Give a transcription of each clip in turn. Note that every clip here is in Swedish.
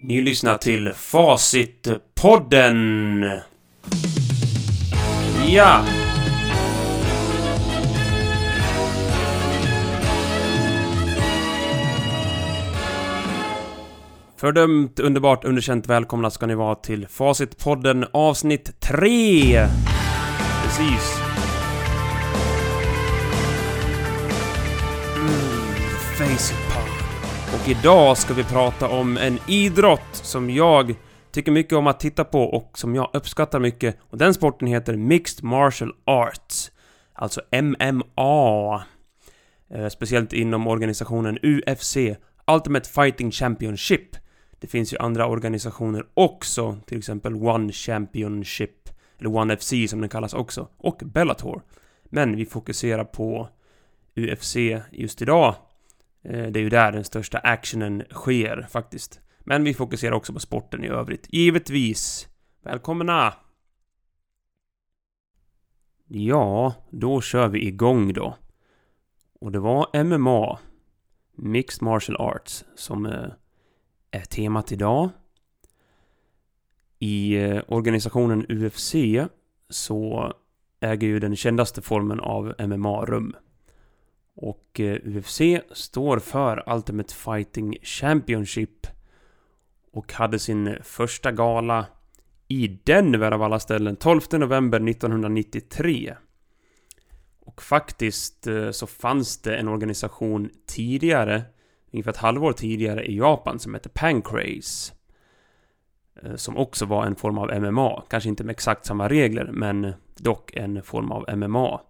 Ni lyssnar till Facitpodden! Ja! Fördömt, underbart, underkänt, välkomna ska ni vara till Facitpodden avsnitt 3! Precis. Mm, Facitpod. Idag ska vi prata om en idrott som jag tycker mycket om att titta på och som jag uppskattar mycket. Och den sporten heter Mixed Martial Arts. Alltså MMA. Eh, speciellt inom organisationen UFC, Ultimate Fighting Championship. Det finns ju andra organisationer också, till exempel One Championship, eller One FC som den kallas också, och Bellator. Men vi fokuserar på UFC just idag. Eh, det är ju där den största actionen sker faktiskt. Men vi fokuserar också på sporten i övrigt, givetvis. Välkomna! Ja, då kör vi igång då. Och det var MMA, Mixed Martial Arts, som eh, är temat idag. I eh, organisationen UFC så äger ju den kändaste formen av MMA rum. Och eh, UFC står för Ultimate Fighting Championship och hade sin första gala i Denver av alla ställen 12 november 1993. Och faktiskt eh, så fanns det en organisation tidigare, ungefär ett halvår tidigare i Japan som hette Pancrase. Eh, som också var en form av MMA, kanske inte med exakt samma regler men dock en form av MMA.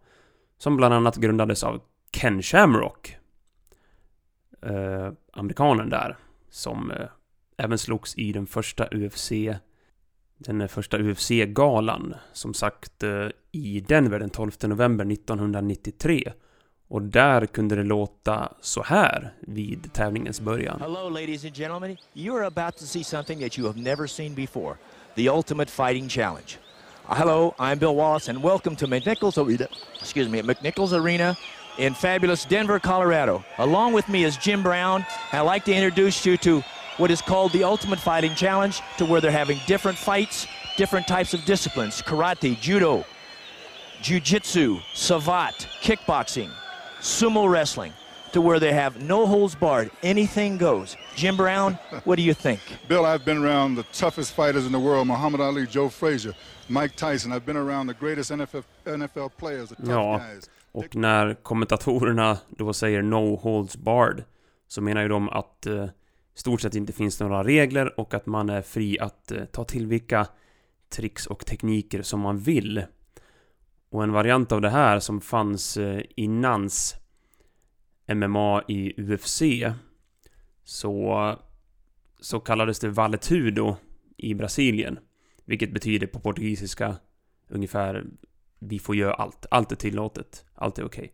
Som bland annat grundades av Ken Shamrock. Eh, amerikanen där. Som eh, även slogs i den första UFC... Den eh, första UFC-galan. Som sagt eh, i Denver den 12 november 1993. Och där kunde det låta så här vid tävlingens början. Hello, ladies and gentlemen. You are about to see something that you have never seen before the Ultimate Fighting Challenge. Hello, I'm Bill Wallace, and welcome to McNichols Arena. Excuse me, McNichols Arena in fabulous Denver, Colorado. Along with me is Jim Brown. I'd like to introduce you to what is called the Ultimate Fighting Challenge, to where they're having different fights, different types of disciplines karate, judo, jiu-jitsu, savate, kickboxing, sumo wrestling, to where they have no holds barred, anything goes. Jim Brown, what do you think? Bill, I've been around the toughest fighters in the world Muhammad Ali, Joe Frazier, Mike Tyson. I've been around the greatest NFL, NFL players, the tough Ja, guys. Och när kommentatorerna då säger No Holds Barred så menar ju de att eh, i stort sett inte finns några regler och att man är fri att eh, ta till vilka tricks och tekniker som man vill. Och en variant av det här som fanns eh, innans MMA i UFC så, så kallades det valetudo i Brasilien. Vilket betyder på portugisiska ungefär vi får göra allt. Allt är tillåtet. Allt är okej.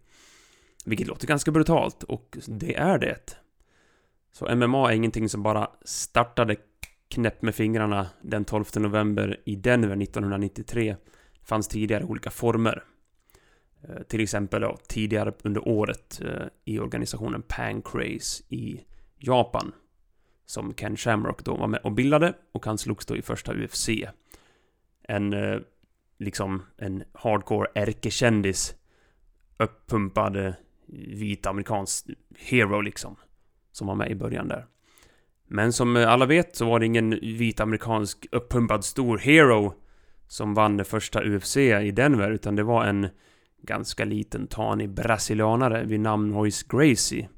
Vilket låter ganska brutalt och det är det. Så MMA är ingenting som bara startade knäpp med fingrarna den 12 november i Denver 1993. Det fanns tidigare olika former. Eh, till exempel då, tidigare under året eh, i organisationen Pancrase i Japan. Som Ken Shamrock då var med och bildade och han slogs då i första UFC. En eh, liksom en hardcore ärkekändis uppumpad eh, vit amerikansk hero liksom. Som var med i början där. Men som eh, alla vet så var det ingen vit amerikansk uppumpad stor hero som vann det första UFC i Denver utan det var en ganska liten tanig brasilianare vid namn Royce Gracie.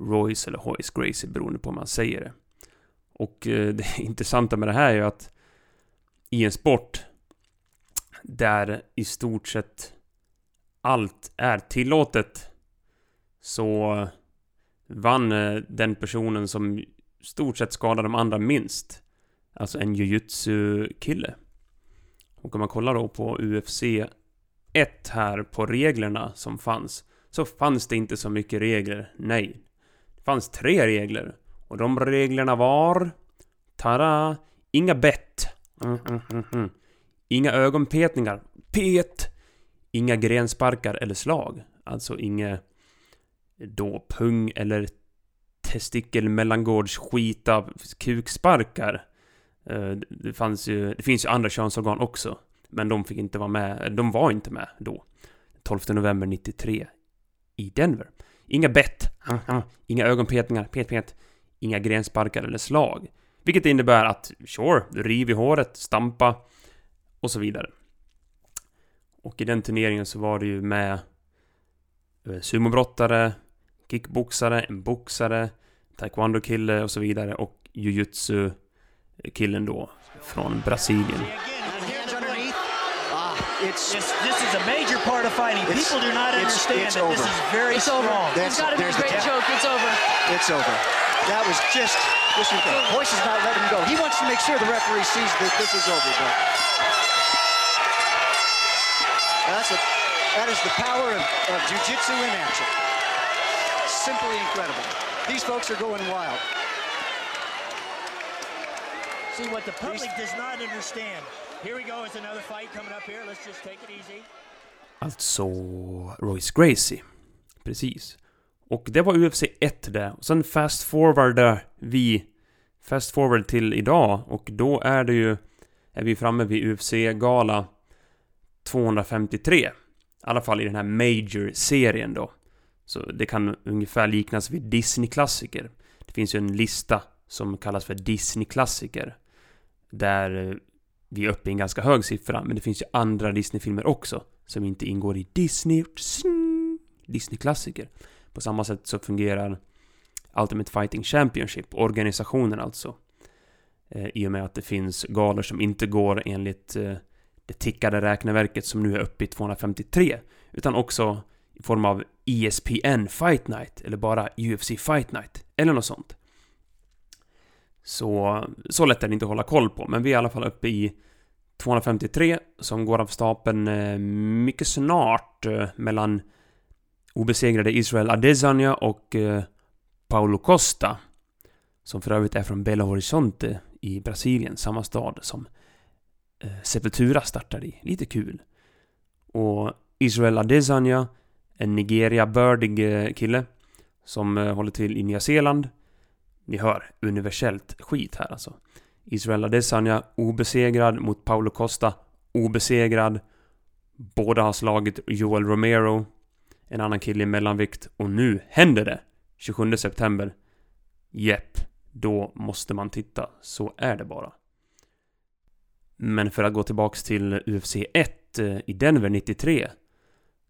Royce eller Royce Gracie beroende på hur man säger det. Och eh, det intressanta med det här är ju att i en sport där i stort sett allt är tillåtet så vann eh, den personen som i stort sett skadade de andra minst. Alltså en jujutsu-kille. Och om man kollar då på UFC 1 här på reglerna som fanns så fanns det inte så mycket regler. Nej. Det fanns tre regler. Och de reglerna var... Tada! Inga bett. Mm, mm, mm, mm. Inga ögonpetningar. Pet! Inga grensparkar eller slag. Alltså inga då pung eller testikel mellangårds skita kuksparkar. Eh, det fanns ju, det finns ju andra könsorgan också. Men de fick inte vara med, de var inte med då. 12 november 93 i Denver. Inga bett, inga ögonpetningar, pet pet, inga grensparkar eller slag. Vilket innebär att, sure, riv i håret, stampa och så vidare. Och i den turneringen så var det ju med eh, sumobrottare, kickboxare, en boxare, taekwondo-kille och så vidare och jujutsu-killen då från Brasilien. It's, it's, this is a major part of fighting. People do not understand it's, that over. this is very it's strong. Over. That's, got to be a great joke. It's over. It's over. That was just, incredible. Royce is not letting him go. He wants to make sure the referee sees that this is over. But that's a, that is the power of, of jiu-jitsu in action. Simply incredible. These folks are going wild. See what the public does not understand. Here we go, it's another fight coming up here. Let's just take it easy. Alltså Royce Gracie. Precis. Och det var UFC 1 det. Och sen fast forwardar vi fast forward till idag och då är det ju är vi framme vid UFC-gala 253. I alla fall i den här Major-serien då. Så det kan ungefär liknas vid Disney-klassiker. Det finns ju en lista som kallas för Disney-klassiker. Där eh, vi är uppe i en ganska hög siffra, men det finns ju andra Disney-filmer också som inte ingår i Disney... Disney-klassiker. På samma sätt så fungerar Ultimate Fighting Championship, organisationen alltså. Eh, I och med att det finns galor som inte går enligt eh, det tickade räkneverket som nu är uppe i 253. Utan också i form av ESPN Fight Night, eller bara UFC Fight Night, eller något sånt. Så, så lätt är det inte att hålla koll på, men vi är i alla fall uppe i 253 som går av stapeln eh, mycket snart eh, mellan obesegrade Israel Adesanya och eh, Paulo Costa. Som för övrigt är från Belo Horizonte i Brasilien, samma stad som Eh, Sepultura startar i. Lite kul. Och Israel Adesanya, en Nigeria-bördig eh, kille som eh, håller till i Nya Zeeland ni hör, universellt skit här alltså. Israel Adesanya obesegrad mot Paolo Costa obesegrad. Båda har slagit Joel Romero, en annan kille i mellanvikt och nu händer det! 27 september. Jepp, då måste man titta. Så är det bara. Men för att gå tillbaks till UFC 1 eh, i Denver 93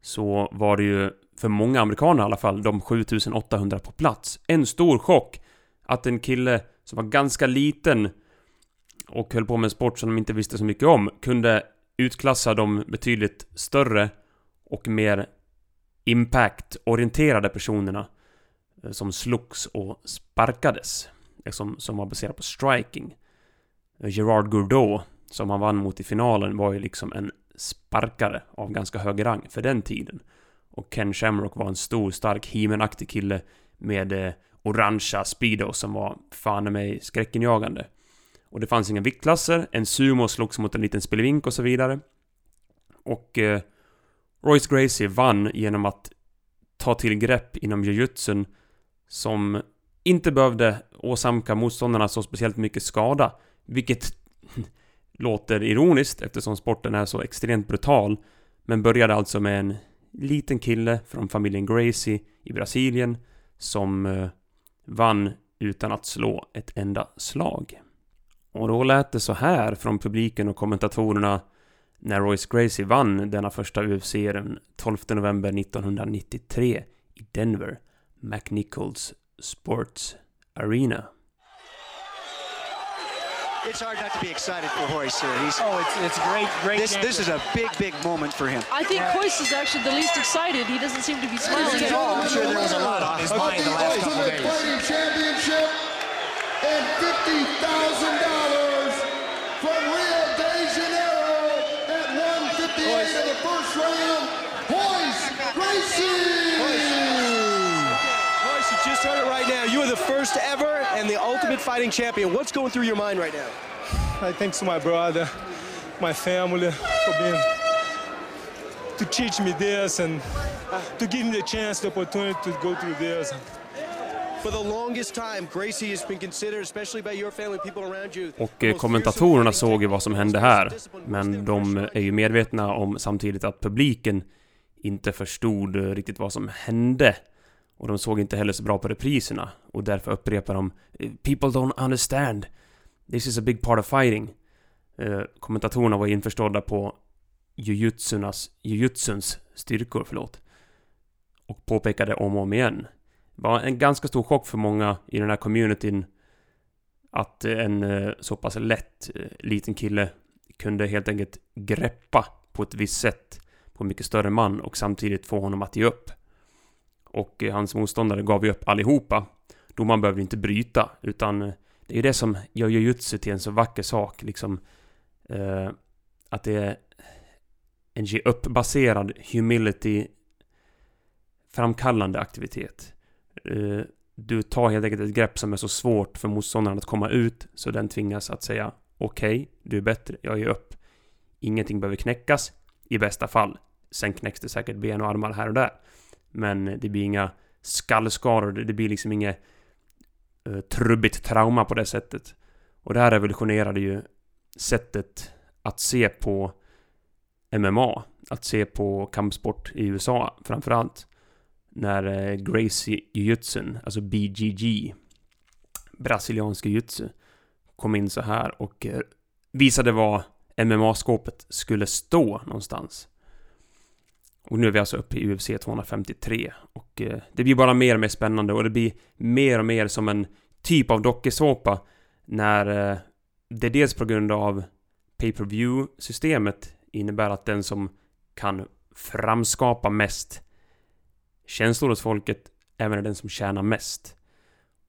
så var det ju för många amerikaner i alla fall de 7800 på plats. En stor chock att en kille som var ganska liten och höll på med en sport som de inte visste så mycket om kunde utklassa de betydligt större och mer impact-orienterade personerna eh, som slogs och sparkades. Eh, som, som var baserat på striking. Gerard Gourdeau, som han vann mot i finalen, var ju liksom en sparkare av ganska hög rang för den tiden. Och Ken Shamrock var en stor, stark, himenaktig kille med eh, orangea Speedo som var fan i mig skräckinjagande. Och det fanns inga viktklasser, en sumo slogs mot en liten spelvink och så vidare. Och eh, Royce Gracie vann genom att ta till grepp inom jujutsun som inte behövde åsamka motståndarna så speciellt mycket skada. Vilket låter ironiskt eftersom sporten är så extremt brutal. Men började alltså med en liten kille från familjen Gracie i Brasilien som eh, vann utan att slå ett enda slag. Och då lät det så här från publiken och kommentatorerna när Royce Gracie vann denna första UFC den 12 november 1993 i Denver, McNichols Sports Arena. It's hard not to be excited for Hoist here. He's, oh, it's, it's great, great. This, this is a big, big moment for him. I think Hoist is actually the least excited. He doesn't seem to be smiling at all. I'm sure there was a lot on his mind the last couple days. Fighting championship and fifty thousand dollars from Rio de Janeiro at 158 of the first round. Hoist Gracie. Royce, you it right now. You are the first ever and the ultimate fighting champion. What's going through your mind right now? I thanks to my brother, my family for being to teach me this and to give me the chance, the opportunity to go through this. For the longest time, Gracie has been considered, especially by your family, people around you. Och kommentatorerna såg ju vad som hände här. Men de är ju medvetna om samtidigt att publiken inte förstod riktigt vad som hände. Och de såg inte heller så bra på repriserna. Och därför upprepar de eh, “People don't understand. This is a big part of fighting”. Eh, kommentatorerna var införstådda på jujutsunas, jujutsuns styrkor, förlåt. Och påpekade om och om igen. Det var en ganska stor chock för många i den här communityn att eh, en eh, så pass lätt liten kille kunde helt enkelt greppa på ett visst sätt på en mycket större man och samtidigt få honom att ge upp. Och eh, hans motståndare gav ju upp allihopa. Domaren behövde inte bryta, utan eh, det är ju det som gör jujutsu till en så vacker sak, liksom. Eh, att det är en ge upp-baserad humility framkallande aktivitet. Eh, du tar helt enkelt ett grepp som är så svårt för motståndaren att komma ut, så den tvingas att säga Okej, okay, du är bättre, jag ger upp. Ingenting behöver knäckas, i bästa fall. Sen knäcks det säkert ben och armar här och där. Men det blir inga skallskador, det blir liksom inget eh, trubbigt trauma på det sättet. Och det här revolutionerade ju sättet att se på MMA. Att se på kampsport i USA framförallt. När eh, Gracie Jujutsun, alltså BGG, brasilianska jujutsu, kom in så här och eh, visade var MMA-skåpet skulle stå någonstans. Och nu är vi alltså uppe i UFC 253 och eh, det blir bara mer och mer spännande och det blir mer och mer som en typ av dokusåpa när eh, det dels på grund av pay per view systemet innebär att den som kan framskapa mest känslor hos folket även är den som tjänar mest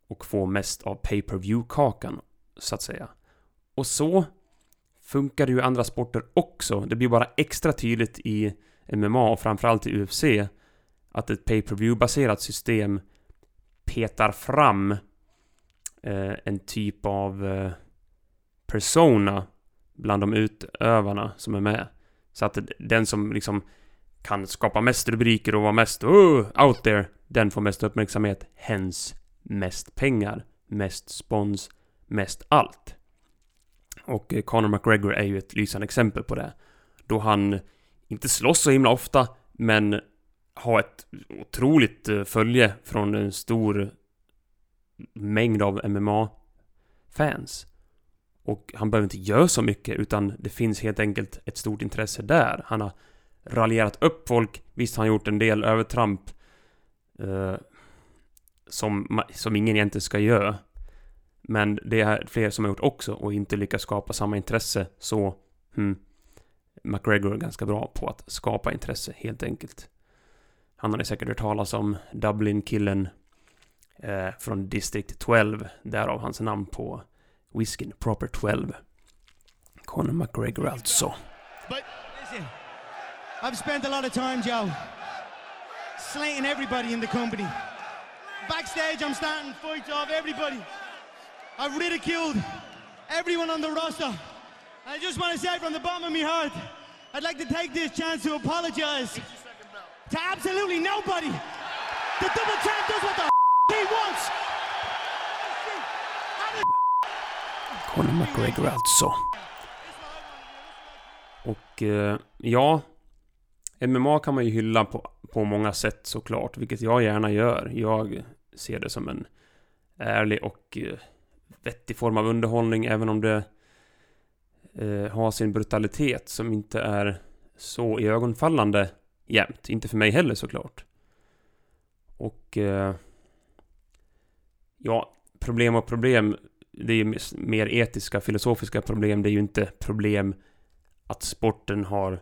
och får mest av pay per view kakan så att säga. Och så funkar det ju i andra sporter också. Det blir bara extra tydligt i MMA och framförallt i UFC att ett pay per view baserat system petar fram eh, en typ av eh, persona bland de utövarna som är med. Så att den som liksom kan skapa mest rubriker och vara mest oh, out there, den får mest uppmärksamhet, hens mest pengar, mest spons, mest allt. Och eh, Conor McGregor är ju ett lysande exempel på det. Då han inte slåss så himla ofta, men Ha ett otroligt eh, följe från en stor mängd av MMA-fans. Och han behöver inte göra så mycket, utan det finns helt enkelt ett stort intresse där. Han har raljerat upp folk. Visst har han gjort en del övertramp eh, som, som ingen egentligen ska göra. Men det är fler som har gjort också och inte lyckats skapa samma intresse. Så, hmm, McGregor är ganska bra på att skapa intresse, helt enkelt. Han har ni säkert hört talas om Dublin-killen eh, från District 12. Därav hans namn på whiskyn, Proper 12. Conor McGregor alltså. But, listen, I've spent a lot of time, Joe, slating everybody in the company. Backstage, I'm starting fights off everybody. I've ridiculed everyone on the roster. I just want to say from the bottom of my heart, I'd like to take this chance to apologize to absolutely nobody. The double champ does what the he wants. Conor McGregor alltså. Och eh, ja, MMA kan man ju hylla på, på många sätt såklart, vilket jag gärna gör. Jag ser det som en ärlig och eh, vettig form av underhållning, även om det eh, har sin brutalitet som inte är så ögonfallande jämt. Inte för mig heller såklart. Och... Eh, ja, problem och problem. Det är ju mer etiska, filosofiska problem. Det är ju inte problem att sporten har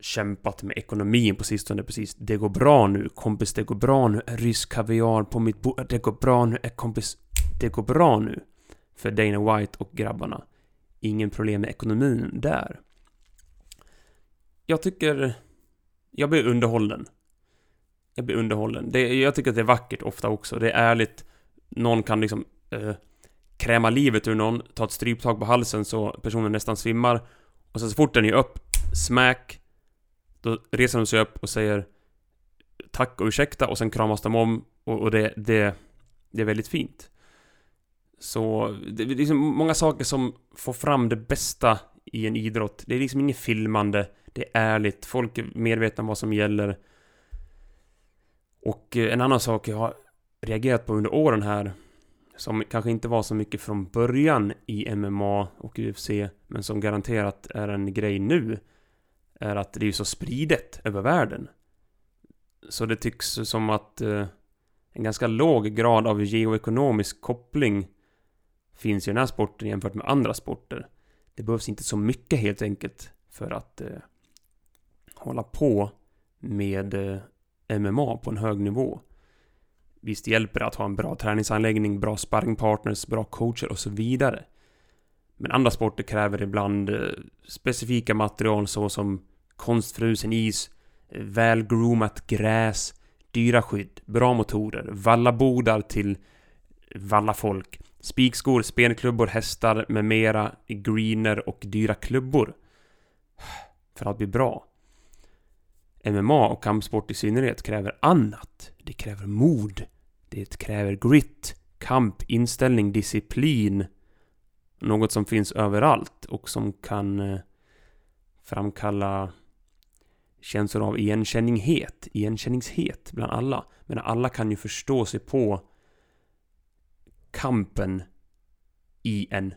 kämpat med ekonomin på sistone precis. Det går bra nu, kompis, det går bra nu. Rysk kaviar på mitt bord. Det går bra nu, eh, kompis. Det går bra nu. För Dana White och grabbarna. Ingen problem med ekonomin där. Jag tycker... Jag blir underhållen. Jag blir underhållen. Det, jag tycker att det är vackert ofta också. Det är ärligt. Någon kan liksom... Eh, kräma livet ur någon, ta ett stryptag på halsen så personen nästan svimmar. Och sen så fort den är upp, smack, då reser de sig upp och säger tack och ursäkta och sen kramas de om och, och det, det, Det är väldigt fint. Så det är liksom många saker som får fram det bästa i en idrott. Det är liksom inget filmande. Det är ärligt. Folk är medvetna om vad som gäller. Och eh, en annan sak jag har reagerat på under åren här som kanske inte var så mycket från början i MMA och UFC men som garanterat är en grej nu är att det är så spridet över världen. Så det tycks som att eh, en ganska låg grad av geoekonomisk koppling finns i den här sporten jämfört med andra sporter. Det behövs inte så mycket helt enkelt för att eh, hålla på med eh, MMA på en hög nivå. Visst hjälper det att ha en bra träningsanläggning, bra sparringpartners, bra coacher och så vidare. Men andra sporter kräver ibland eh, specifika material såsom konstfrusen is, eh, välgroomat gräs, dyra skydd, bra motorer, vallabodar till vallafolk, spikskor, spenklubbor, hästar med mera, i greener och dyra klubbor. För att bli bra. MMA och kampsport i synnerhet kräver annat. Det kräver mod. Det kräver grit, kamp, inställning, disciplin. Något som finns överallt och som kan eh, framkalla känslor av igenkänninghet, igenkänningshet bland alla. Men alla kan ju förstå sig på kampen i en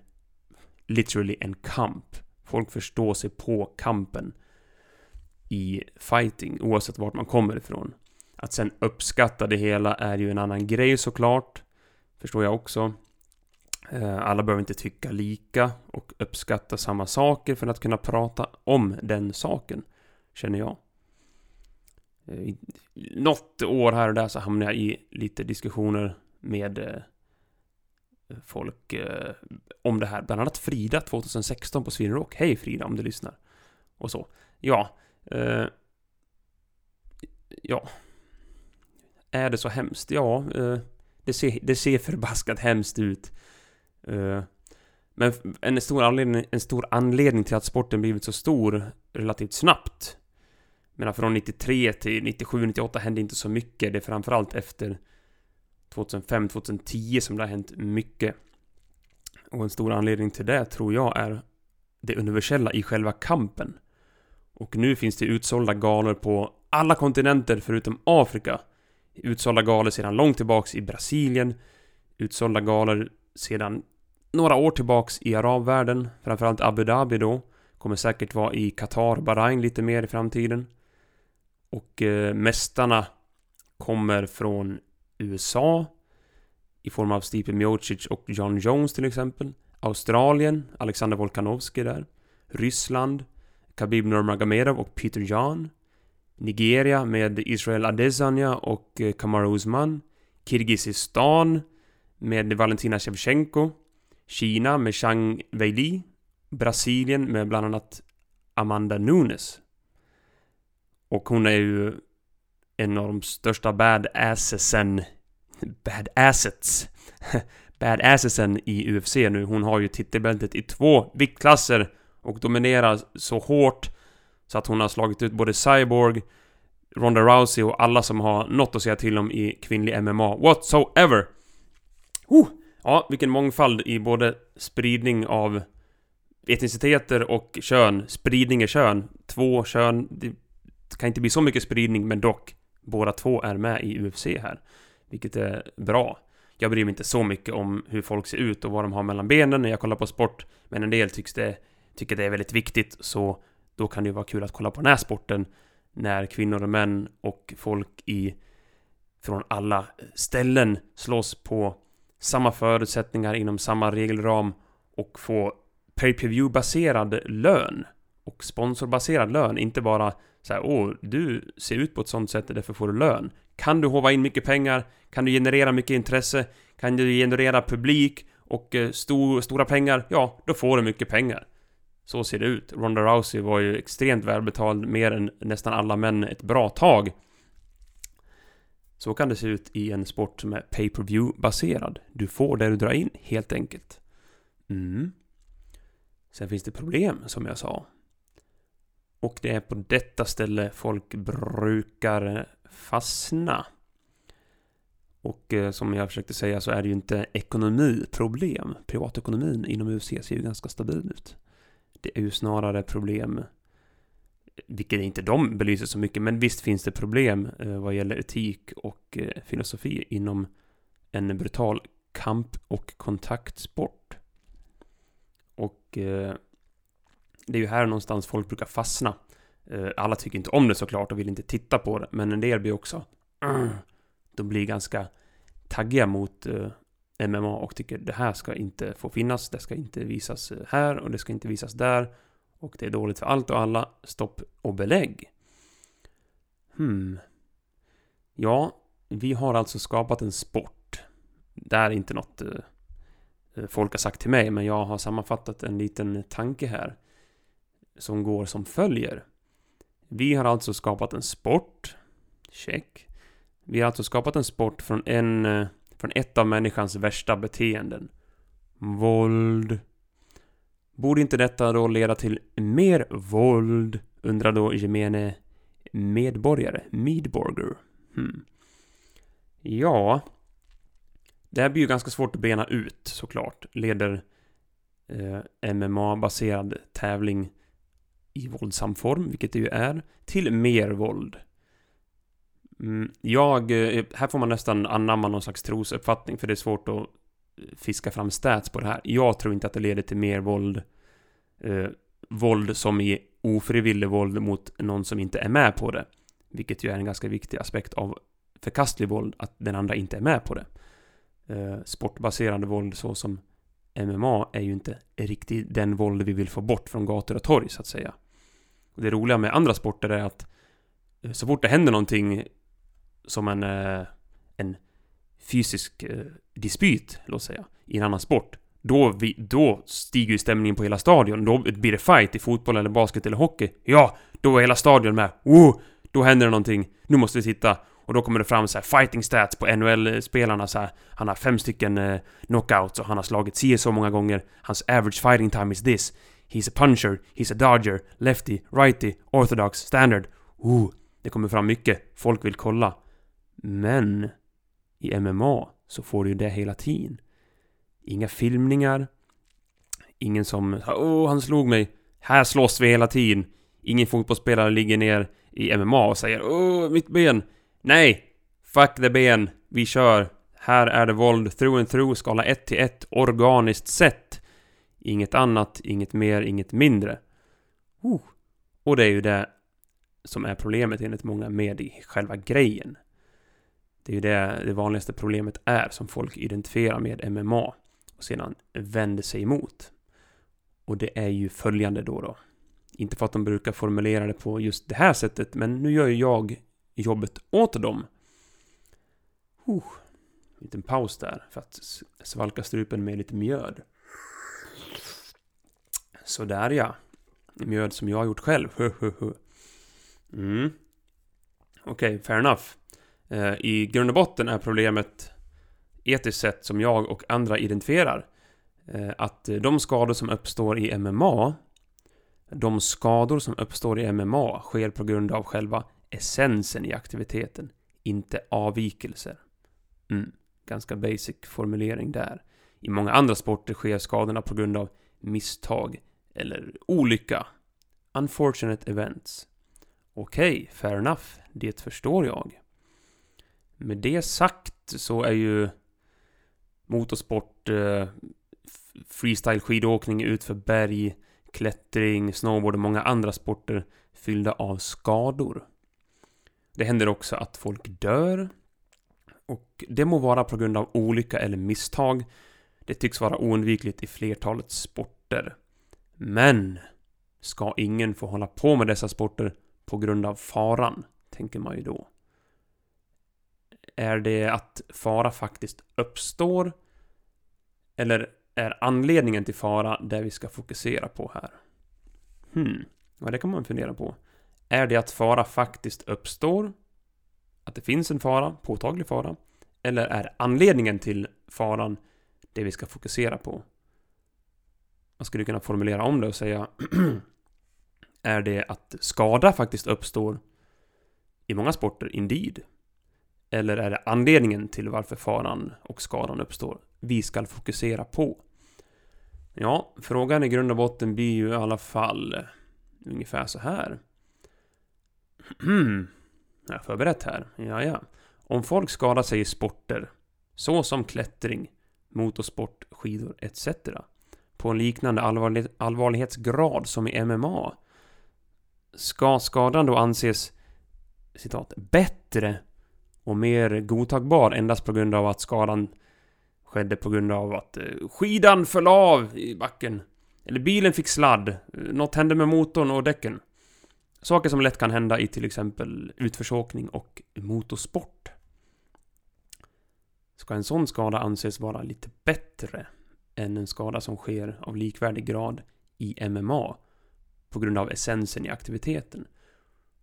literally en kamp. Folk förstår sig på kampen i fighting oavsett vart man kommer ifrån. Att sen uppskatta det hela är ju en annan grej såklart. Förstår jag också. Eh, alla behöver inte tycka lika och uppskatta samma saker för att kunna prata om den saken. Känner jag. Eh, något år här och där så hamnar jag i lite diskussioner med eh, eh, folk om det här. Bland annat Frida 2016 på Sweden Rock. Hej Frida om du lyssnar. Och så. Ja. Eh, ja. Är det så hemskt? Ja, eh, det, ser, det ser förbaskat hemskt ut. Eh, men en stor, anledning, en stor anledning till att sporten blivit så stor relativt snabbt menar från 93 till 97, 98 hände inte så mycket. Det är framförallt efter 2005, 2010 som det har hänt mycket. Och en stor anledning till det tror jag är det universella i själva kampen. Och nu finns det utsålda galor på alla kontinenter förutom Afrika. Utsålda galor sedan långt tillbaks i Brasilien. Utsålda galor sedan några år tillbaks i arabvärlden. Framförallt Abu Dhabi då. Kommer säkert vara i Qatar, Bahrain lite mer i framtiden. Och eh, mästarna kommer från USA. I form av Stipe Miocic och John Jones till exempel. Australien, Alexander Volkanovski där. Ryssland, Khabib Nurmagomedov och Peter Jan. Nigeria med Israel Adesanya och eh, Kamaru Usman. Kirgizistan med Valentina Shevchenko. Kina med Zhang Weili. Brasilien med bland annat Amanda Nunes. Och hon är ju en av de största badassesen Badassets Badassesen i UFC nu. Hon har ju titelbältet i två viktklasser och dominerar så hårt så att hon har slagit ut både Cyborg, Ronda Rousey och alla som har något att säga till om i kvinnlig MMA whatsoever. Oh, ja, vilken mångfald i både spridning av etniciteter och kön. Spridning är kön. Två kön. Det kan inte bli så mycket spridning, men dock. Båda två är med i UFC här. Vilket är bra. Jag bryr mig inte så mycket om hur folk ser ut och vad de har mellan benen när jag kollar på sport. Men en del tycks det, tycker det är väldigt viktigt, så då kan det ju vara kul att kolla på den här sporten när kvinnor och män och folk i från alla ställen slåss på samma förutsättningar inom samma regelram och få pay-per-view baserad lön och sponsorbaserad lön, inte bara så här, åh, du ser ut på ett sånt sätt, därför får du lön. Kan du hova in mycket pengar? Kan du generera mycket intresse? Kan du generera publik och eh, stor, stora pengar? Ja, då får du mycket pengar. Så ser det ut. Ronda Rousey var ju extremt välbetald, mer än nästan alla män ett bra tag. Så kan det se ut i en sport som är pay-per-view baserad. Du får det du drar in, helt enkelt. Mm. Sen finns det problem, som jag sa. Och det är på detta ställe folk brukar fastna. Och eh, som jag försökte säga så är det ju inte ekonomiproblem. Privatekonomin inom UFC ser ju ganska stabil ut. Det är ju snarare problem, vilket inte de belyser så mycket, men visst finns det problem eh, vad gäller etik och eh, filosofi inom en brutal kamp och kontaktsport. Och det är ju här någonstans folk brukar fastna. Eh, alla tycker inte om det såklart och vill inte titta på det, men en del blir också de blir ganska taggiga mot eh, MMA och tycker det här ska inte få finnas, det ska inte visas eh, här och det ska inte visas där och det är dåligt för allt och alla. Stopp och belägg. Hmm. Ja, vi har alltså skapat en sport. Det är inte något folk har sagt till mig, men jag har sammanfattat en liten tanke här som går som följer. Vi har alltså skapat en sport. Check. Vi har alltså skapat en sport från en... Eh, från ett av människans värsta beteenden. Våld. Borde inte detta då leda till mer våld? Undrar då gemene medborgare. Medborger. Hmm. Ja. Det här blir ju ganska svårt att bena ut såklart. Leder eh, MMA-baserad tävling i våldsam form, vilket det ju är, till mer våld. Mm, jag, eh, här får man nästan anamma någon slags trosuppfattning för det är svårt att eh, fiska fram stats på det här. Jag tror inte att det leder till mer våld. Eh, våld som i ofrivillig våld mot någon som inte är med på det. Vilket ju är en ganska viktig aspekt av förkastlig våld, att den andra inte är med på det. Eh, sportbaserande våld så som MMA är ju inte riktigt den våld vi vill få bort från gator och torg så att säga. Och det roliga med andra sporter är att eh, så fort det händer någonting som en, eh, en fysisk eh, dispyt, låt säga, i en annan sport. Då, vi, då stiger ju stämningen på hela stadion. Då blir det fight i fotboll eller basket eller hockey. Ja, då är hela stadion med. Oh, då händer det någonting. Nu måste vi titta. Och då kommer det fram så här fighting stats på NHL-spelarna så här. Han har fem stycken eh, knockouts och han har slagit si så många gånger. Hans average fighting time is this. He's a puncher, he's a dodger, lefty, righty, orthodox, standard. Ooh, det kommer fram mycket. Folk vill kolla. Men i MMA så får du ju det hela tiden. Inga filmningar. Ingen som Åh, han slog mig. Här slåss vi hela tiden. Ingen fotbollsspelare ligger ner i MMA och säger Åh, mitt ben. Nej! Fuck the ben. Vi kör. Här är det våld through and through, skala 1 till 1, organiskt sett. Inget annat, inget mer, inget mindre. Oh. Och det är ju det som är problemet enligt många med i själva grejen. Det är ju det det vanligaste problemet är som folk identifierar med MMA och sedan vänder sig emot. Och det är ju följande då då. Inte för att de brukar formulera det på just det här sättet, men nu gör ju jag jobbet åt dem. Oh, en liten paus där för att svalka strupen med lite mjöd. Sådär ja. Mjöd som jag har gjort själv. mm. Okej, okay, fair enough. Eh, I grund och botten är problemet etiskt sett som jag och andra identifierar eh, att de skador som uppstår i MMA de skador som uppstår i MMA sker på grund av själva essensen i aktiviteten, inte avvikelser. Mm, ganska basic formulering där. I många andra sporter sker skadorna på grund av misstag eller olycka. Unfortunate events. Okej, okay, fair enough. Det förstår jag. Med det sagt så är ju motorsport, eh, freestyle skidåkning utför berg, klättring, snowboard och många andra sporter fyllda av skador. Det händer också att folk dör. Och det må vara på grund av olycka eller misstag. Det tycks vara oundvikligt i flertalet sporter. Men ska ingen få hålla på med dessa sporter på grund av faran, tänker man ju då. Är det att fara faktiskt uppstår? Eller är anledningen till fara det vi ska fokusera på här? Hmm, ja det kan man fundera på. Är det att fara faktiskt uppstår? Att det finns en fara, påtaglig fara? Eller är anledningen till faran det vi ska fokusera på? Man skulle kunna formulera om det och säga Är det att skada faktiskt uppstår i många sporter, indeed? Eller är det anledningen till varför faran och skadan uppstår vi ska fokusera på? Ja, frågan i grund och botten blir ju i alla fall ungefär så här. Jag har förberett här. Ja, ja. Om folk skadar sig i sporter, såsom klättring, motorsport, skidor etc. På en liknande allvarlig, allvarlighetsgrad som i MMA, ska skadan då anses citat, bättre och mer godtagbar endast på grund av att skadan skedde på grund av att eh, skidan föll av i backen. Eller bilen fick sladd. Eh, något hände med motorn och däcken. Saker som lätt kan hända i till exempel utförsåkning och motorsport. Ska en sån skada anses vara lite bättre än en skada som sker av likvärdig grad i MMA på grund av essensen i aktiviteten?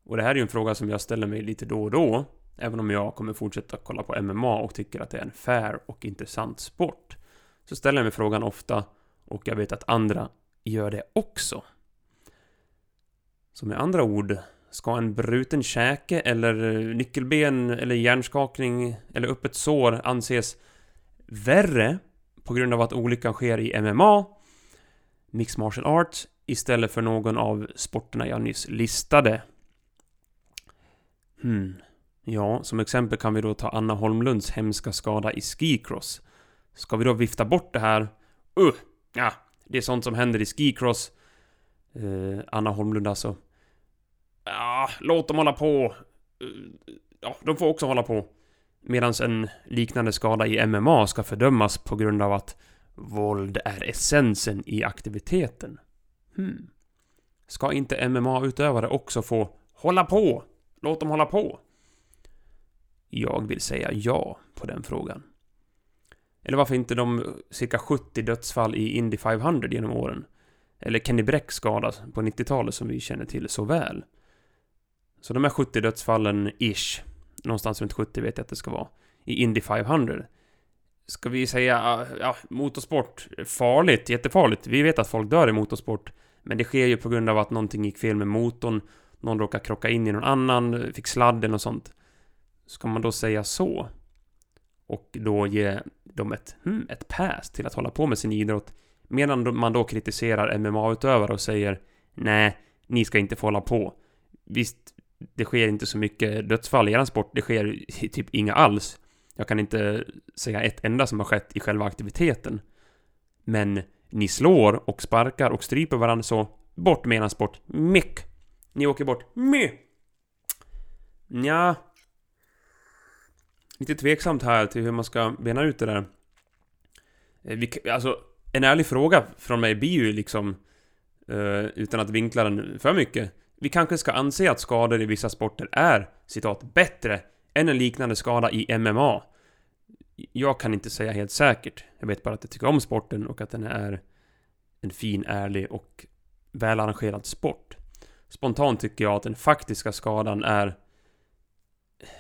Och det här är ju en fråga som jag ställer mig lite då och då, även om jag kommer fortsätta kolla på MMA och tycker att det är en fair och intressant sport. Så ställer jag mig frågan ofta, och jag vet att andra gör det också. Så med andra ord, ska en bruten käke eller nyckelben eller hjärnskakning eller öppet sår anses värre på grund av att olyckan sker i MMA, Mixed Martial Arts, istället för någon av sporterna jag nyss listade? Hmm. Ja, som exempel kan vi då ta Anna Holmlunds hemska skada i skicross. Ska vi då vifta bort det här? Uh, ja, det är sånt som händer i skicross. Uh, Anna Holmlund alltså. Ja, låt dem hålla på. Uh, ja, de får också hålla på. Medan en liknande skada i MMA ska fördömas på grund av att våld är essensen i aktiviteten. Hmm. Ska inte MMA-utövare också få hålla på? Låt dem hålla på. Jag vill säga ja på den frågan. Eller varför inte de cirka 70 dödsfall i Indy 500 genom åren? Eller Kenny Bräck skada på 90-talet som vi känner till så väl. Så de här 70 dödsfallen, ish, någonstans runt 70 vet jag att det ska vara, i Indy 500. Ska vi säga, ah, ja, motorsport, farligt, jättefarligt. Vi vet att folk dör i motorsport. Men det sker ju på grund av att någonting gick fel med motorn någon råkar krocka in i någon annan, fick sladden och sånt. Ska man då säga så? Och då ge dem ett, hmm, ett pass till att hålla på med sin idrott. Medan man då kritiserar MMA-utövare och säger Nej, ni ska inte få hålla på. Visst, det sker inte så mycket dödsfall i eran sport. Det sker typ inga alls. Jag kan inte säga ett enda som har skett i själva aktiviteten. Men ni slår och sparkar och stryper varandra så bort med eran sport. Mick! Ni åker bort. Me. Ja. Lite tveksamt här till hur man ska bena ut det där. Eh, vi, alltså, en ärlig fråga från mig blir ju liksom... Eh, utan att vinkla den för mycket. Vi kanske ska anse att skador i vissa sporter är, citat, bättre än en liknande skada i MMA. Jag kan inte säga helt säkert. Jag vet bara att jag tycker om sporten och att den är en fin, ärlig och välarrangerad sport. Spontant tycker jag att den faktiska skadan är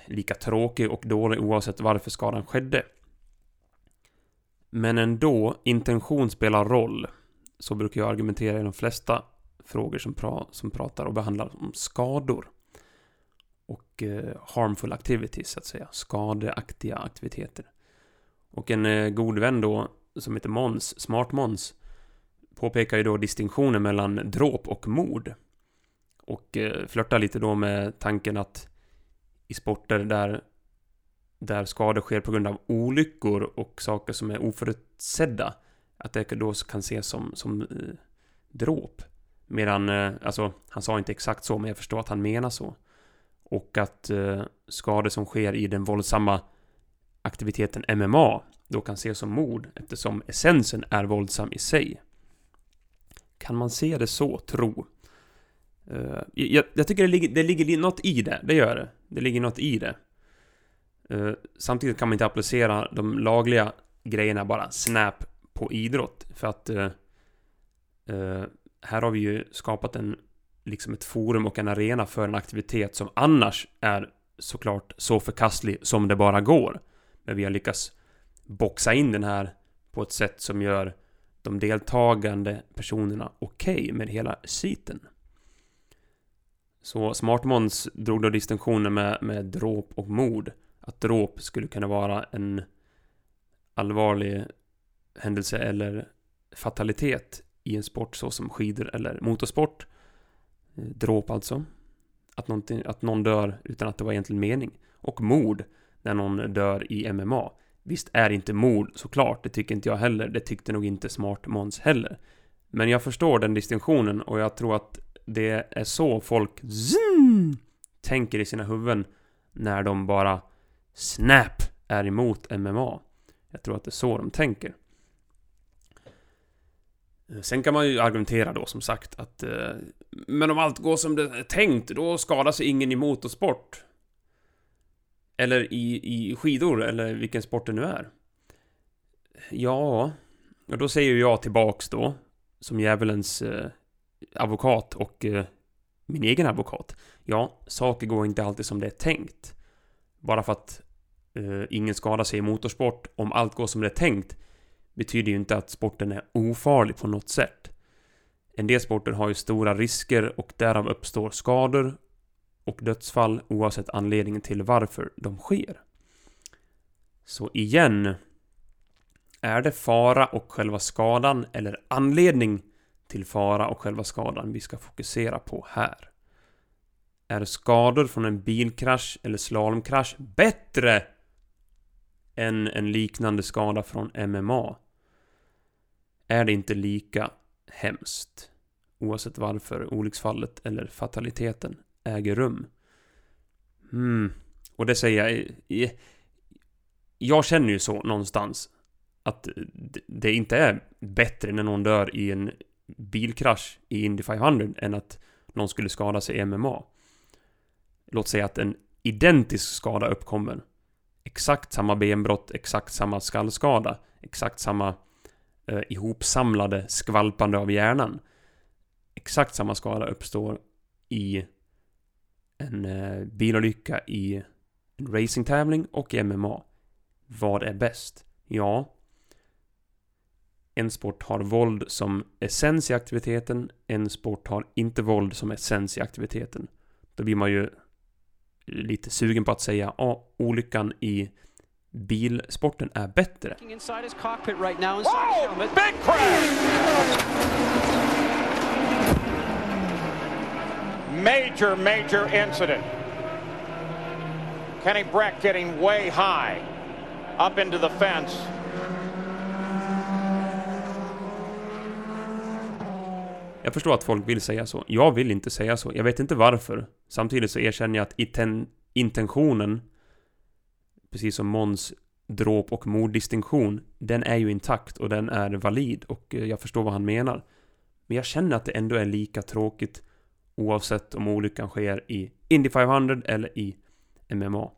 lika tråkig och dålig oavsett varför skadan skedde. Men ändå, intention spelar roll. Så brukar jag argumentera i de flesta frågor som, pra som pratar och behandlar om skador. Och eh, harmful activities, så att säga. Skadeaktiga aktiviteter. Och en eh, god vän då, som heter Måns, Smart Måns, påpekar ju då distinktionen mellan dråp och mord. Och eh, flörtar lite då med tanken att i sporter där, där skador sker på grund av olyckor och saker som är oförutsedda, att det då kan ses som, som eh, dråp. Medan, eh, alltså, han sa inte exakt så, men jag förstår att han menar så. Och att eh, skador som sker i den våldsamma aktiviteten MMA då kan ses som mord eftersom essensen är våldsam i sig. Kan man se det så, tro? Uh, jag, jag, tycker det ligger, det ligger något i det, det gör det. Det ligger något i det. Uh, samtidigt kan man inte applicera de lagliga grejerna bara snap på idrott. För att uh, här har vi ju skapat en, liksom ett forum och en arena för en aktivitet som annars är såklart så förkastlig som det bara går. Men vi har lyckats boxa in den här på ett sätt som gör de deltagande personerna okej okay med hela siten. Så Smartmons drog då distinktionen med, med dråp och mord. att dråp skulle kunna vara en allvarlig händelse eller fatalitet i en sport såsom skidor eller motorsport. Eh, dråp alltså. Att, att någon dör utan att det var egentligen mening. Och mord när någon dör i MMA. Visst är inte mord såklart, det tycker inte jag heller. Det tyckte nog inte Smart Måns heller. Men jag förstår den distinktionen och jag tror att det är så folk zoom, tänker i sina huvuden när de bara snap är emot MMA. Jag tror att det är så de tänker. Eh, sen kan man ju argumentera då som sagt att eh, Men om allt går som det är tänkt, då skadar sig ingen i motorsport. Eller i, i skidor, eller vilken sport det nu är. Ja, och då säger jag tillbaks då, som djävulens eh, advokat och eh, min egen advokat. Ja, saker går inte alltid som det är tänkt. Bara för att eh, ingen skadar sig i motorsport, om allt går som det är tänkt, betyder ju inte att sporten är ofarlig på något sätt. En del sporter har ju stora risker och därav uppstår skador och dödsfall oavsett anledningen till varför de sker. Så igen. Är det fara och själva skadan eller anledning till fara och själva skadan vi ska fokusera på här? Är skador från en bilkrasch eller slalomkrasch bättre än en liknande skada från MMA? Är det inte lika hemskt? Oavsett varför olycksfallet eller fataliteten äger rum. Hmm. Och det säger jag... Jag känner ju så någonstans. Att det inte är bättre när någon dör i en bilkrasch i Indy 500 än att någon skulle skada sig i MMA. Låt säga att en identisk skada uppkommer. Exakt samma benbrott, exakt samma skallskada, exakt samma eh, ihopsamlade skvalpande av hjärnan. Exakt samma skada uppstår i en eh, bilolycka i en racingtävling och i MMA. Vad är bäst? Ja, en sport har våld som essens i aktiviteten, en sport har inte våld som essens i aktiviteten. Då blir man ju lite sugen på att säga ja, ah, olyckan i bilsporten är bättre. Major, major incident. Kenny Breck getting way high up into the fence. Jag förstår att folk vill säga så. Jag vill inte säga så. Jag vet inte varför. Samtidigt så erkänner jag att intentionen, precis som Måns dråp och morddistinktion, den är ju intakt och den är valid och eh, jag förstår vad han menar. Men jag känner att det ändå är lika tråkigt oavsett om olyckan sker i Indy 500 eller i MMA.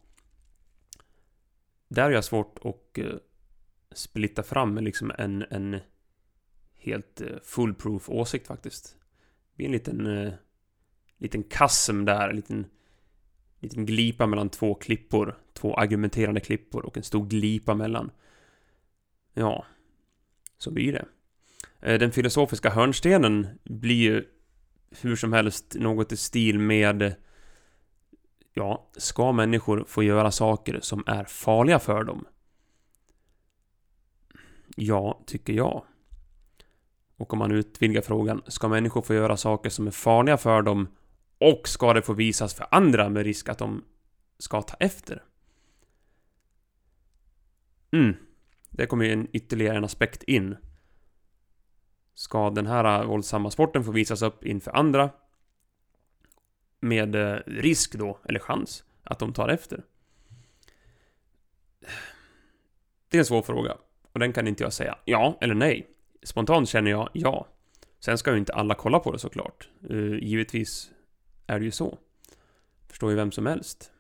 Där är jag svårt att eh, splitta fram liksom en, en helt eh, fullproof åsikt faktiskt. Det blir en liten, liten kassem där, en liten, liten glipa mellan två klippor. Två argumenterande klippor och en stor glipa mellan. Ja, så blir det. Eh, den filosofiska hörnstenen blir ju hur som helst något i stil med Ja, ska människor få göra saker som är farliga för dem? Ja, tycker jag. Och om man utvidgar frågan, ska människor få göra saker som är farliga för dem och ska det få visas för andra med risk att de ska ta efter? Mm. Det kommer ju en ytterligare en aspekt in. Ska den här våldsamma sporten få visas upp inför andra med eh, risk då, eller chans, att de tar efter? Det är en svår fråga. Och den kan inte jag säga ja eller nej. Spontant känner jag ja. Sen ska ju inte alla kolla på det såklart. Uh, givetvis är det ju så. Förstår ju vem som helst.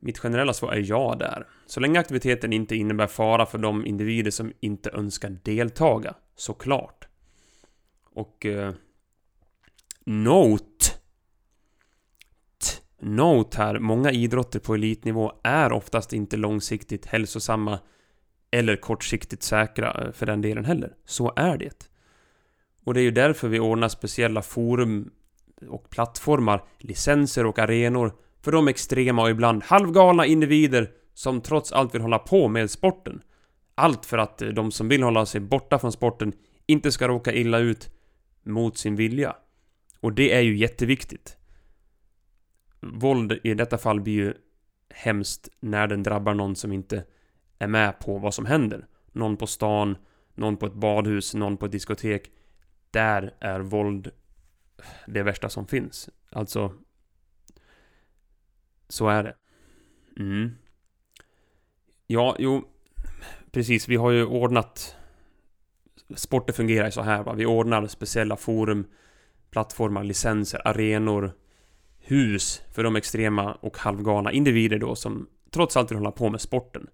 Mitt generella svar är ja där. Så länge aktiviteten inte innebär fara för de individer som inte önskar deltaga, såklart. Och... Eh, note! T note här, många idrotter på elitnivå är oftast inte långsiktigt hälsosamma eller kortsiktigt säkra eh, för den delen heller. Så är det. Och det är ju därför vi ordnar speciella forum och plattformar, licenser och arenor för de extrema och ibland halvgalna individer som trots allt vill hålla på med sporten. Allt för att eh, de som vill hålla sig borta från sporten inte ska råka illa ut mot sin vilja. Och det är ju jätteviktigt. Våld i detta fall blir ju hemskt när den drabbar någon som inte är med på vad som händer. Någon på stan, någon på ett badhus, någon på ett diskotek. Där är våld det värsta som finns. Alltså... Så är det. Mm. Ja, jo... Precis, vi har ju ordnat... Sporter fungerar ju så här va. Vi ordnar speciella forum, plattformar, licenser, arenor, hus för de extrema och halvgalna individer då som trots allt vill hålla på med sporten.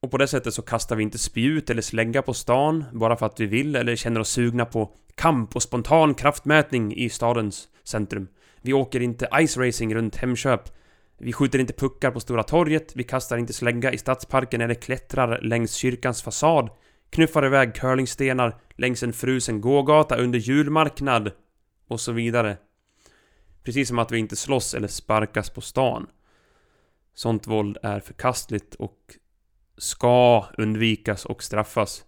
Och på det sättet så kastar vi inte spjut eller slägga på stan bara för att vi vill eller känner oss sugna på kamp och spontan kraftmätning i stadens centrum. Vi åker inte ice racing runt Hemköp. Vi skjuter inte puckar på Stora torget. Vi kastar inte slägga i stadsparken eller klättrar längs kyrkans fasad. Knuffar iväg curlingstenar längs en frusen gågata under julmarknad. Och så vidare. Precis som att vi inte slåss eller sparkas på stan. Sånt våld är förkastligt och ska undvikas och straffas.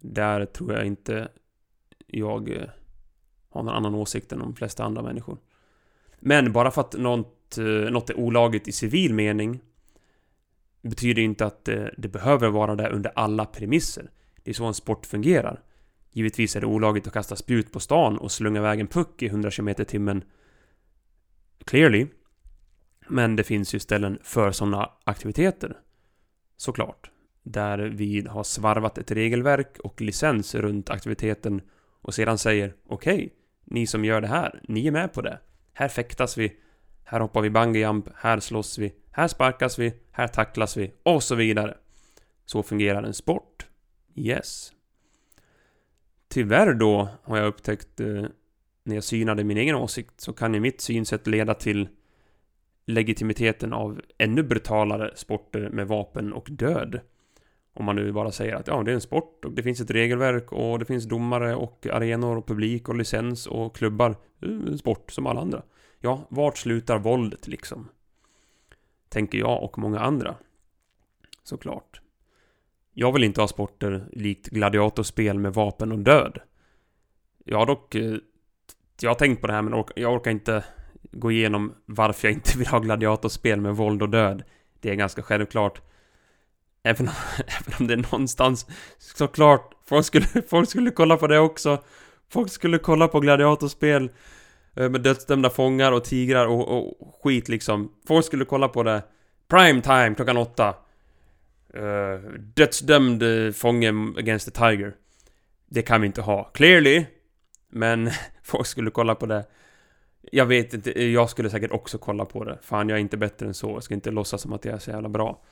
Där tror jag inte jag eh, har någon annan åsikt än de flesta andra människor. Men bara för att något, eh, något är olagligt i civil mening betyder inte att det, det behöver vara det under alla premisser. Det är så en sport fungerar. Givetvis är det olagligt att kasta spjut på stan och slunga iväg en puck i 100 km timmen. Clearly. Men det finns ju ställen för sådana aktiviteter. Såklart. Där vi har svarvat ett regelverk och licens runt aktiviteten och sedan säger okej, okay, ni som gör det här, ni är med på det. Här fäktas vi, här hoppar vi bungyjump, här slåss vi, här sparkas vi, här tacklas vi och så vidare. Så fungerar en sport. Yes. Tyvärr då har jag upptäckt eh, när jag synade min egen åsikt så kan ju mitt synsätt leda till legitimiteten av ännu brutalare sporter med vapen och död. Om man nu bara säger att ja, det är en sport och det finns ett regelverk och det finns domare och arenor och publik och licens och klubbar. En sport som alla andra. Ja, vart slutar våldet liksom? Tänker jag och många andra. Såklart. Jag vill inte ha sporter likt gladiatorspel med vapen och död. Jag har dock... Eh, jag har tänkt på det här men jag orkar inte gå igenom varför jag inte vill ha gladiatorspel med våld och död. Det är ganska självklart. Även om, även om det är någonstans såklart, folk skulle, folk skulle kolla på det också. Folk skulle kolla på gladiatorspel eh, med dödsdömda fångar och tigrar och, och skit liksom. Folk skulle kolla på det. Prime time klockan åtta. Uh, dödsdömd eh, fånge against the tiger. Det kan vi inte ha. Clearly. Men folk skulle kolla på det. Jag vet inte, jag skulle säkert också kolla på det. Fan, jag är inte bättre än så. Jag ska inte låtsas som att jag är så jävla bra.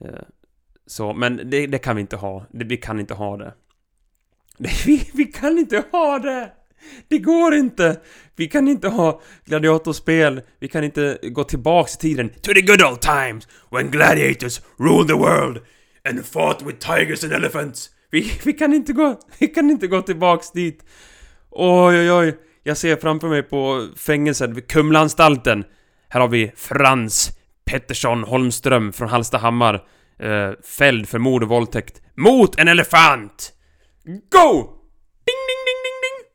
Eh, så, men det, det, kan vi inte ha. Det, vi kan inte ha det. Vi, vi kan inte ha det! Det går inte! Vi kan inte ha gladiatorspel, vi kan inte gå tillbaks i tiden to the good old times when gladiators ruled the world and fought with tigers and elephants. Vi, vi kan inte gå, vi kan inte gå tillbaks dit. Oj, oj, oj. Jag ser framför mig på fängelset vid Kumlaanstalten. Här har vi Frans Pettersson Holmström från Hallstahammar eh, fälld för mord och våldtäkt mot en elefant! Go! Ding, ding, ding, ding, ding!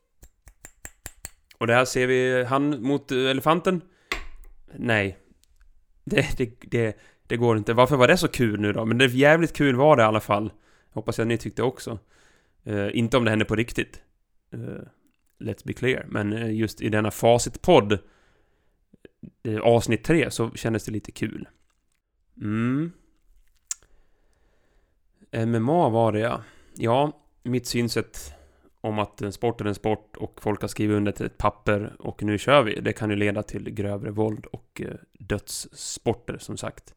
Och det här ser vi han mot eh, elefanten. Nej. Det, det, det, det går inte. Varför var det så kul nu då? Men det är jävligt kul var det i alla fall. Hoppas jag ni tyckte också. Eh, inte om det hände på riktigt. Eh let's be clear. Men eh, just i denna Facit-podd eh, avsnitt 3 så kändes det lite kul. Mm. MMA var det ja. Ja, mitt synsätt om att en sport är en sport och folk har skrivit under till ett papper och nu kör vi. Det kan ju leda till grövre våld och eh, dödssporter som sagt.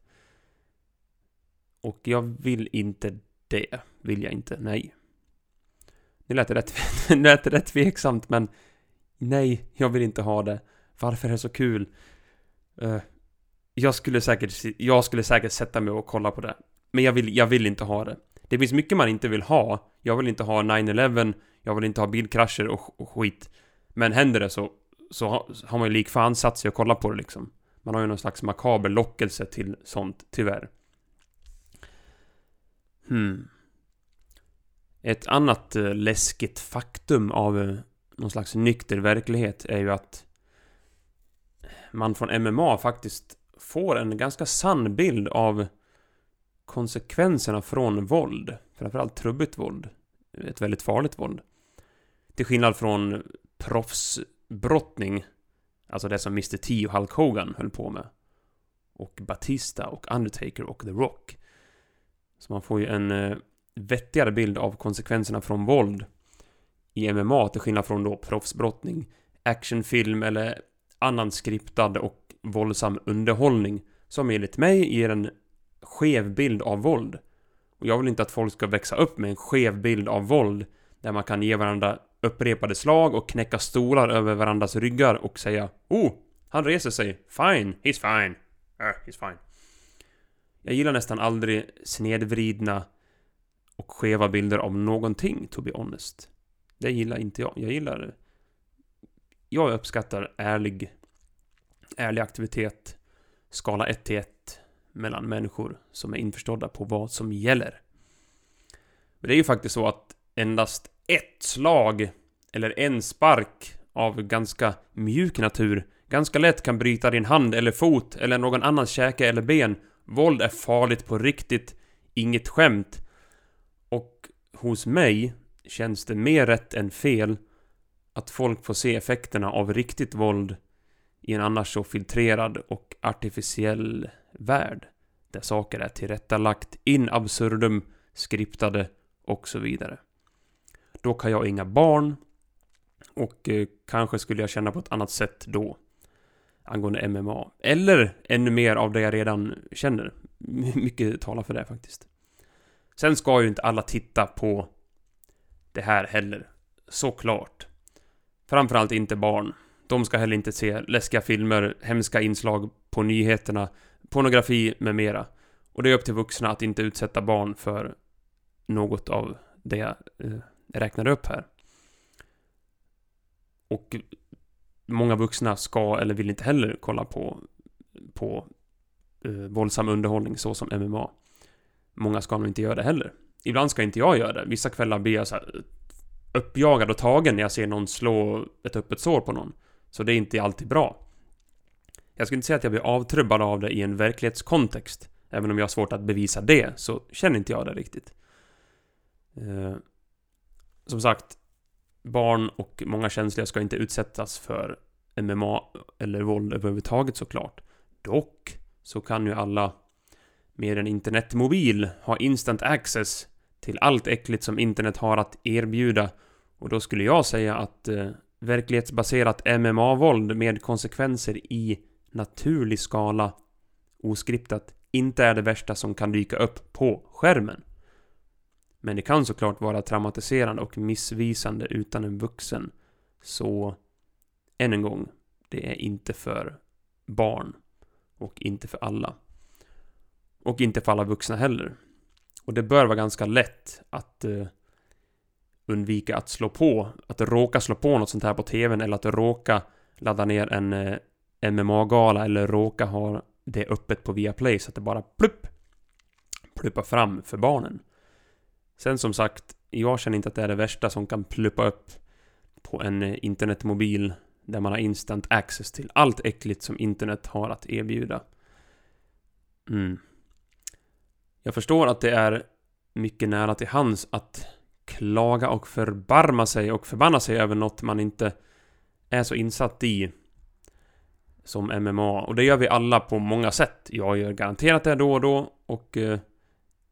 Och jag vill inte det. Vill jag inte, nej. Nu lät det rätt, nu lät det rätt tveksamt men nej, jag vill inte ha det. Varför är det så kul? Uh, jag skulle säkert, jag skulle säkert sätta mig och kolla på det. Men jag vill, jag vill inte ha det. Det finns mycket man inte vill ha. Jag vill inte ha 9-11, jag vill inte ha bilkrascher och, och skit. Men händer det så, så har man ju lik fan satt sig och kollat på det liksom. Man har ju någon slags makaber lockelse till sånt, tyvärr. Hmm. Ett annat eh, läskigt faktum av eh, någon slags nykter verklighet är ju att man från MMA faktiskt får en ganska sann bild av konsekvenserna från våld. Framförallt trubbigt våld. Ett väldigt farligt våld. Till skillnad från proffsbrottning. Alltså det som Mr T och Hulk Hogan höll på med. Och Batista och Undertaker och The Rock. Så man får ju en eh, vettigare bild av konsekvenserna från våld i MMA till skillnad från då proffsbrottning, actionfilm eller annan skriptad och våldsam underhållning som enligt mig ger en skev bild av våld. Och jag vill inte att folk ska växa upp med en skev bild av våld där man kan ge varandra upprepade slag och knäcka stolar över varandras ryggar och säga Oh, han reser sig. Fine, he's fine. Uh, he's fine. Jag gillar nästan aldrig snedvridna och skeva bilder av någonting, to be honest. Det gillar inte jag. Jag gillar... Jag uppskattar ärlig... Ärlig aktivitet. Skala 1 till 1 mellan människor som är införstådda på vad som gäller. Men det är ju faktiskt så att endast ett slag eller en spark av ganska mjuk natur ganska lätt kan bryta din hand eller fot eller någon annans käke eller ben. Våld är farligt på riktigt, inget skämt. Hos mig känns det mer rätt än fel att folk får se effekterna av riktigt våld i en annars så filtrerad och artificiell värld. Där saker är tillrättalagt, in absurdum, skriptade och så vidare. Dock har jag inga barn och eh, kanske skulle jag känna på ett annat sätt då angående MMA. Eller ännu mer av det jag redan känner. Mycket talar för det faktiskt. Sen ska ju inte alla titta på det här heller. Såklart. Framförallt inte barn. De ska heller inte se läskiga filmer, hemska inslag på nyheterna, pornografi med mera. Och det är upp till vuxna att inte utsätta barn för något av det jag eh, räknade upp här. Och många vuxna ska eller vill inte heller kolla på, på eh, våldsam underhållning så som MMA. Många ska nog inte göra det heller. Ibland ska inte jag göra det. Vissa kvällar blir jag så här uppjagad och tagen när jag ser någon slå ett öppet sår på någon. Så det är inte alltid bra. Jag skulle inte säga att jag blir avtrubbad av det i en verklighetskontext. Även om jag har svårt att bevisa det, så känner inte jag det riktigt. Eh, som sagt, barn och många känsliga ska inte utsättas för MMA eller våld överhuvudtaget såklart. Dock så kan ju alla med en internetmobil ha instant access till allt äckligt som internet har att erbjuda. Och då skulle jag säga att eh, verklighetsbaserat MMA-våld med konsekvenser i naturlig skala oskriptat inte är det värsta som kan dyka upp på skärmen. Men det kan såklart vara traumatiserande och missvisande utan en vuxen. Så, än en gång, det är inte för barn. Och inte för alla. Och inte för alla vuxna heller. Och det bör vara ganska lätt att eh, undvika att slå på, att råka slå på något sånt här på TVn eller att råka ladda ner en eh, MMA-gala eller råka ha det öppet på Viaplay så att det bara plupp pluppar fram för barnen. Sen som sagt, jag känner inte att det är det värsta som kan pluppa upp på en eh, internetmobil där man har instant access till allt äckligt som internet har att erbjuda. Mm. Jag förstår att det är mycket nära till hands att klaga och förbarma sig och förbanna sig över något man inte är så insatt i som MMA. Och det gör vi alla på många sätt. Jag gör garanterat det då och då och eh,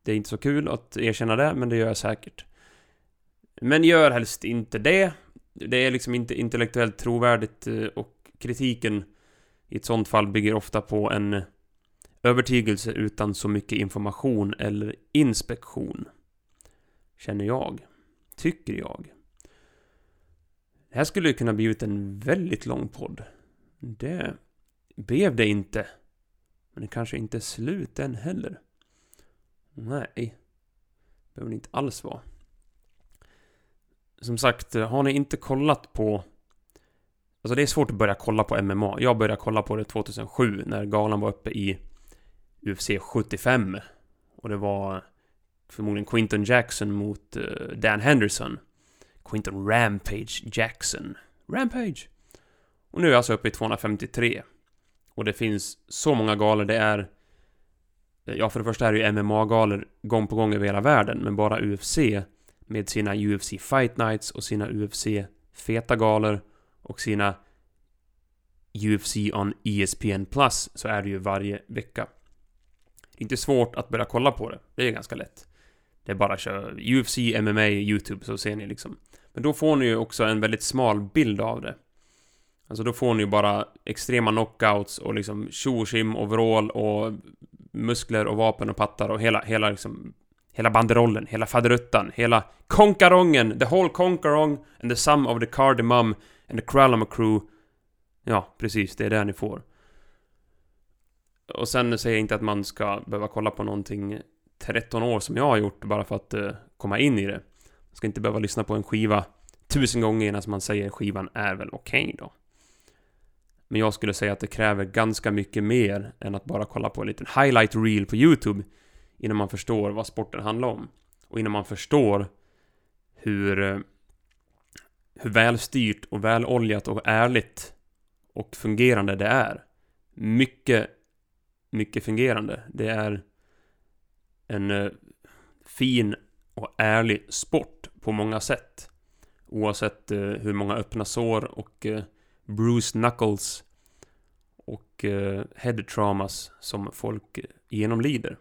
det är inte så kul att erkänna det, men det gör jag säkert. Men gör helst inte det. Det är liksom inte intellektuellt trovärdigt eh, och kritiken i ett sånt fall bygger ofta på en övertygelse utan så mycket information eller inspektion. Känner jag. Tycker jag. Det här skulle kunna bli en väldigt lång podd. Det blev det inte. Men det kanske inte är slut än heller. Nej. Behöver det inte alls vara. Som sagt, har ni inte kollat på Alltså det är svårt att börja kolla på MMA. Jag började kolla på det 2007 när galan var uppe i UFC 75. Och det var förmodligen Quinton Jackson mot uh, Dan Henderson. Quinton Rampage Jackson. Rampage! Och nu är jag alltså uppe i 253. Och det finns så många galor, det är... Eh, ja, för det första är det ju MMA-galor gång på gång över hela världen, men bara UFC med sina UFC Fight Nights och sina UFC Feta galor och sina UFC on ESPN Plus så är det ju varje vecka. Inte svårt att börja kolla på det. Det är ganska lätt. Det är bara att köra UFC, MMA, YouTube så ser ni liksom. Men då får ni ju också en väldigt smal bild av det. Alltså då får ni ju bara extrema knockouts och liksom tjo och overall och muskler och vapen och pattar och hela, hela liksom Hela banderollen, hela faderuttan, hela konkarongen, the whole konkarong and the sum of the cardamom and the Kralama crew. Ja, precis, det är det ni får. Och sen säger jag inte att man ska behöva kolla på någonting 13 år som jag har gjort bara för att uh, komma in i det. Man ska inte behöva lyssna på en skiva tusen gånger innan man säger skivan är väl okej okay då. Men jag skulle säga att det kräver ganska mycket mer än att bara kolla på en liten highlight reel på YouTube innan man förstår vad sporten handlar om. Och innan man förstår hur, eh, hur välstyrt och väloljat och ärligt och fungerande det är. Mycket, mycket fungerande. Det är en eh, fin och ärlig sport på många sätt. Oavsett eh, hur många öppna sår och eh, Bruce Knuckles och eh, head traumas som folk eh, genomlider.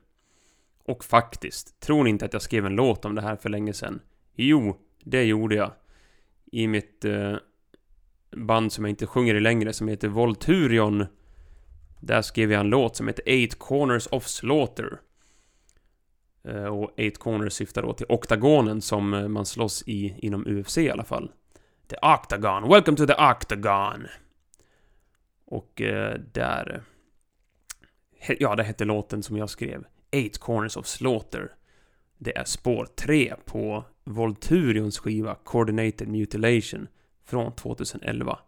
Och faktiskt, tror ni inte att jag skrev en låt om det här för länge sedan? Jo, det gjorde jag. I mitt eh, band som jag inte sjunger i längre, som heter Volturion. Där skrev jag en låt som heter Eight Corners of Slaughter. Eh, och Eight Corners syftar då till oktagonen som eh, man slåss i inom UFC i alla fall. The Octagon, welcome to the Octagon! Och eh, där... Ja, det hette låten som jag skrev. Eight Corners of Slaughter. Det är spår 3 på Volturions skiva Coordinated Mutilation från 2011.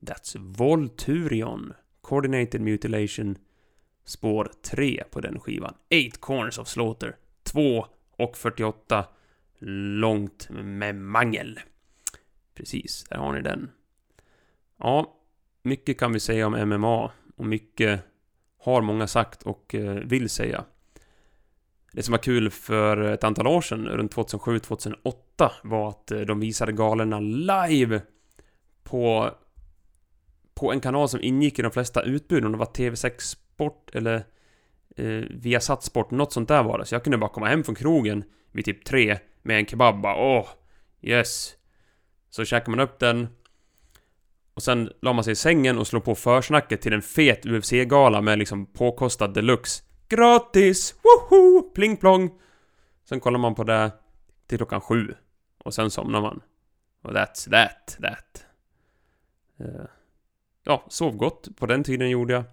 That's Volturion. Coordinated Mutilation spår 3 på den skivan. Eight Corners of Slaughter. 2 och 48 långt med mangel. Precis, där har ni den. Ja, mycket kan vi säga om MMA och mycket har många sagt och eh, vill säga. Det som var kul för ett antal år sedan, runt 2007-2008, var att eh, de visade galorna live på, på en kanal som ingick i de flesta utbud, om det var TV6 Sport eller eh, Viasat Sport, något sånt där var det. Så jag kunde bara komma hem från krogen vid typ tre med en kebab, bara åh, yes. Så käkade man upp den, och sen la man sig i sängen och slog på försnacket till en fet UFC-gala med liksom påkostad deluxe. Gratis! Woho! Pling plong! Sen kollar man på det till klockan sju. Och sen somnar man. Och that's that, that. Uh, ja, sov gott. På den tiden gjorde jag.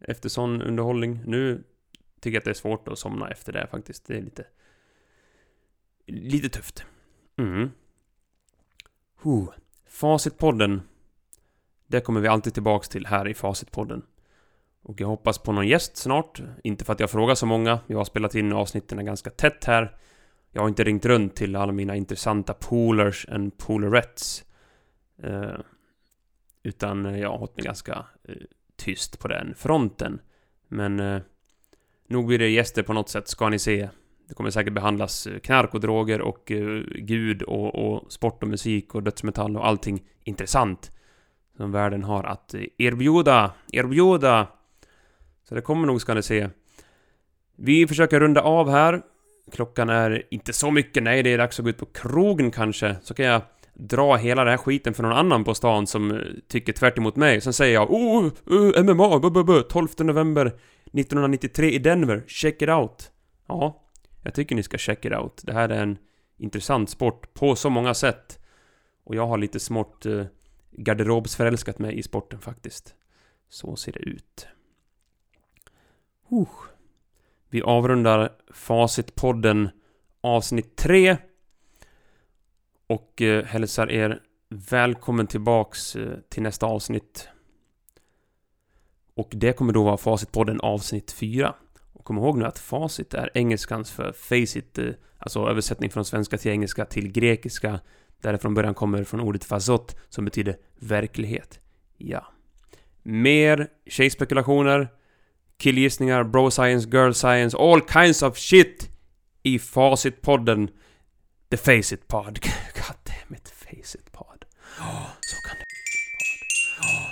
Efter sån underhållning. Nu tycker jag att det är svårt att somna efter det faktiskt. Det är lite... Lite tufft. Mm. Huh. Facitpodden. Det kommer vi alltid tillbaks till här i Facitpodden. Och jag hoppas på någon gäst snart. Inte för att jag frågar så många. Jag har spelat in avsnitten ganska tätt här. Jag har inte ringt runt till alla mina intressanta poolers and poolerettes. Eh, utan eh, jag har hållit mig ganska eh, tyst på den fronten. Men eh, nog blir det gäster på något sätt, ska ni se. Det kommer säkert behandlas eh, knark och droger och eh, gud och, och sport och musik och dödsmetall och allting intressant som världen har att eh, erbjuda, erbjuda så det kommer nog ska ni se. Vi försöker runda av här. Klockan är inte så mycket, nej det är dags att gå ut på krogen kanske. Så kan jag dra hela den här skiten för någon annan på stan som eh, tycker tvärt emot mig. Sen säger jag oh, eh, eh, uh, MMA, bu, bu, bu, 12 november 1993 i Denver, check it out. Ja, jag tycker ni ska check it out. Det här är en intressant sport på så många sätt. Och jag har lite smått uh, garderobsförälskat mig i sporten faktiskt. Så ser det ut. Uh. Vi avrundar Facitpodden avsnitt 3 och eh, hälsar er Välkommen tillbaks eh, till nästa avsnitt. Och det kommer då vara Facitpodden avsnitt 4. Och kom ihåg nu att facit är engelskans för facit, eh, alltså översättning från svenska till engelska till grekiska, där det från början kommer från ordet fasot, som betyder verklighet. Ja. Mer tjejspekulationer, killgissningar, bro science, girl science, all kinds of shit i Facitpodden. The Face It Pod. God damn it, Face It Pod. Oh, så kan det bli. Pod. Oh.